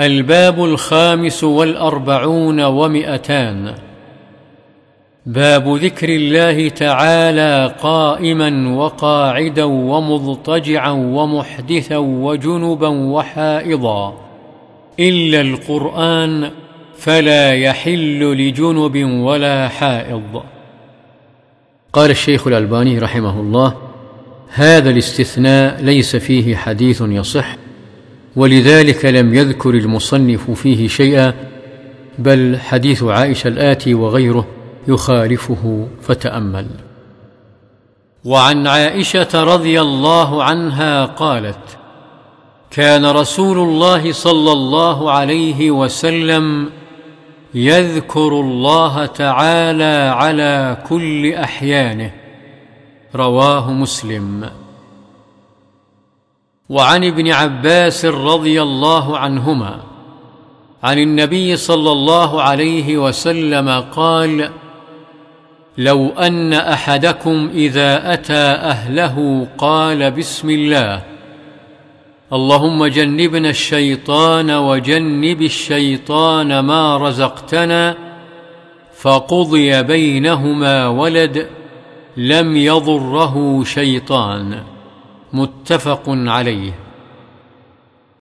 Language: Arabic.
الباب الخامس والأربعون ومئتان. باب ذكر الله تعالى قائما وقاعدا ومضطجعا ومحدثا وجنبا وحائضا. إلا القرآن فلا يحل لجنب ولا حائض. قال الشيخ الألباني رحمه الله هذا الاستثناء ليس فيه حديث يصح. ولذلك لم يذكر المصنف فيه شيئا بل حديث عائشة الآتي وغيره يخالفه فتأمل. وعن عائشة رضي الله عنها قالت كان رسول الله صلى الله عليه وسلم يذكر الله تعالى على كل أحيانه. رواه مسلم. وعن ابن عباس رضي الله عنهما عن النبي صلى الله عليه وسلم قال لو أن أحدكم إذا أتى أهله قال بسم الله اللهم جنبنا الشيطان وجنب الشيطان ما رزقتنا فقضي بينهما ولد لم يضره شيطان. متفق عليه.